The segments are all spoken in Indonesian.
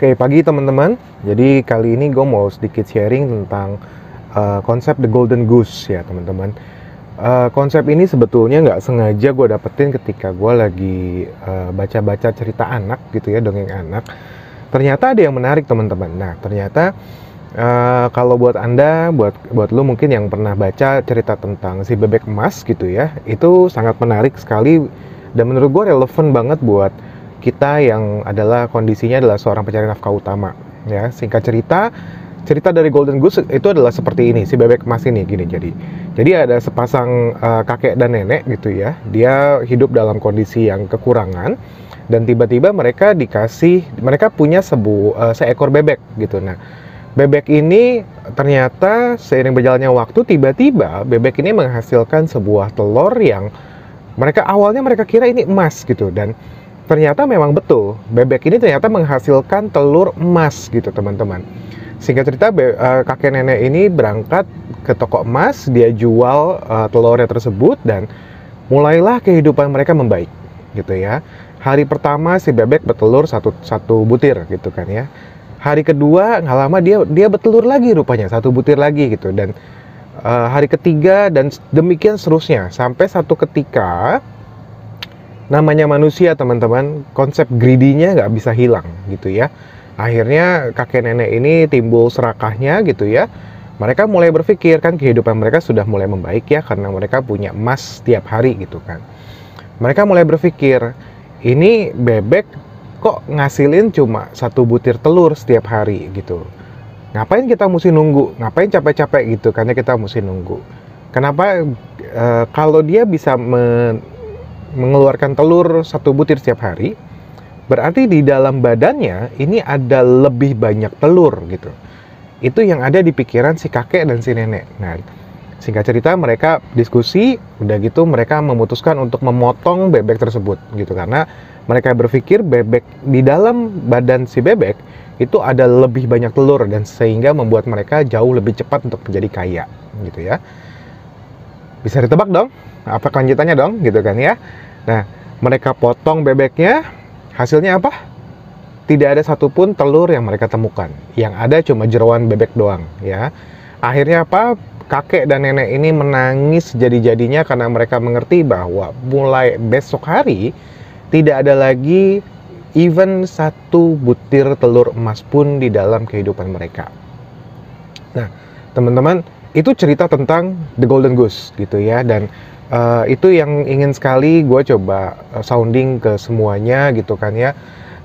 Oke, pagi teman-teman. Jadi kali ini gue mau sedikit sharing tentang uh, konsep the golden goose ya teman-teman. Uh, konsep ini sebetulnya nggak sengaja gue dapetin ketika gue lagi uh, baca-baca cerita anak gitu ya, dongeng anak. Ternyata ada yang menarik teman-teman. Nah, ternyata uh, kalau buat anda, buat buat lu mungkin yang pernah baca cerita tentang si bebek emas gitu ya, itu sangat menarik sekali dan menurut gue relevan banget buat kita yang adalah kondisinya adalah seorang pencari nafkah utama ya. Singkat cerita cerita dari Golden Goose itu adalah seperti ini si bebek emas ini gini. Jadi jadi ada sepasang uh, kakek dan nenek gitu ya dia hidup dalam kondisi yang kekurangan dan tiba-tiba mereka dikasih mereka punya sebu uh, seekor bebek gitu. Nah bebek ini ternyata seiring berjalannya waktu tiba-tiba bebek ini menghasilkan sebuah telur yang mereka awalnya mereka kira ini emas gitu. Dan ternyata memang betul. Bebek ini ternyata menghasilkan telur emas gitu teman-teman. Singkat cerita uh, kakek nenek ini berangkat ke toko emas dia jual uh, telurnya tersebut dan mulailah kehidupan mereka membaik gitu ya. Hari pertama si bebek bertelur satu satu butir gitu kan ya. Hari kedua nggak lama dia dia bertelur lagi rupanya satu butir lagi gitu. Dan uh, hari ketiga dan demikian seterusnya. Sampai satu ketika namanya manusia teman-teman konsep greedy-nya nggak bisa hilang gitu ya. Akhirnya kakek nenek ini timbul serakahnya gitu ya. Mereka mulai berpikir kan kehidupan mereka sudah mulai membaik ya karena mereka punya emas setiap hari gitu kan. Mereka mulai berpikir ini bebek kok ngasilin cuma satu butir telur setiap hari gitu. Ngapain kita mesti nunggu? Ngapain capek-capek? gitu karena kita mesti nunggu. Kenapa e, kalau dia bisa men mengeluarkan telur satu butir setiap hari, berarti di dalam badannya ini ada lebih banyak telur gitu. Itu yang ada di pikiran si kakek dan si nenek. Nah, singkat cerita mereka diskusi, udah gitu mereka memutuskan untuk memotong bebek tersebut gitu karena mereka berpikir bebek di dalam badan si bebek itu ada lebih banyak telur dan sehingga membuat mereka jauh lebih cepat untuk menjadi kaya gitu ya. Bisa ditebak dong? Apa kelanjutannya dong? Gitu kan ya. Nah mereka potong bebeknya hasilnya apa? Tidak ada satupun telur yang mereka temukan. Yang ada cuma jeruan bebek doang ya. Akhirnya apa? Kakek dan nenek ini menangis jadi-jadinya karena mereka mengerti bahwa mulai besok hari tidak ada lagi even satu butir telur emas pun di dalam kehidupan mereka. Nah, teman-teman, itu cerita tentang The Golden Goose gitu ya dan uh, itu yang ingin sekali gue coba uh, sounding ke semuanya gitu kan ya.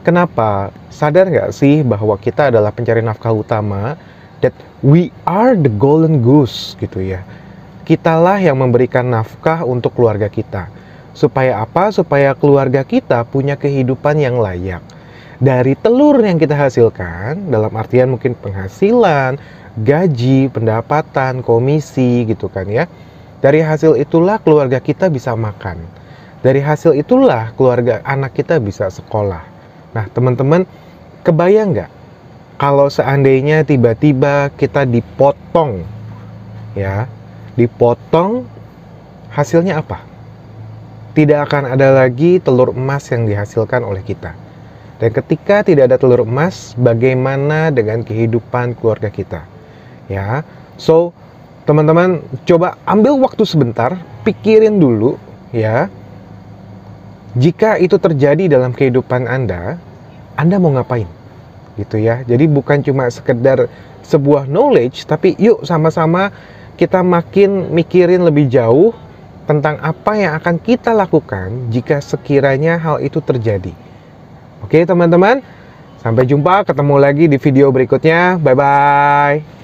Kenapa? Sadar nggak sih bahwa kita adalah pencari nafkah utama that we are the golden goose gitu ya? Kitalah yang memberikan nafkah untuk keluarga kita. Supaya apa? Supaya keluarga kita punya kehidupan yang layak. Dari telur yang kita hasilkan dalam artian mungkin penghasilan gaji pendapatan komisi gitu kan ya dari hasil itulah keluarga kita bisa makan. Dari hasil itulah keluarga anak kita bisa sekolah. Nah, teman-teman, kebayang nggak kalau seandainya tiba-tiba kita dipotong, ya, dipotong, hasilnya apa? Tidak akan ada lagi telur emas yang dihasilkan oleh kita. Dan ketika tidak ada telur emas, bagaimana dengan kehidupan keluarga kita? Ya, so teman-teman coba ambil waktu sebentar, pikirin dulu ya. Jika itu terjadi dalam kehidupan Anda, Anda mau ngapain? Gitu ya. Jadi bukan cuma sekedar sebuah knowledge, tapi yuk sama-sama kita makin mikirin lebih jauh tentang apa yang akan kita lakukan jika sekiranya hal itu terjadi. Oke, teman-teman. Sampai jumpa, ketemu lagi di video berikutnya. Bye bye.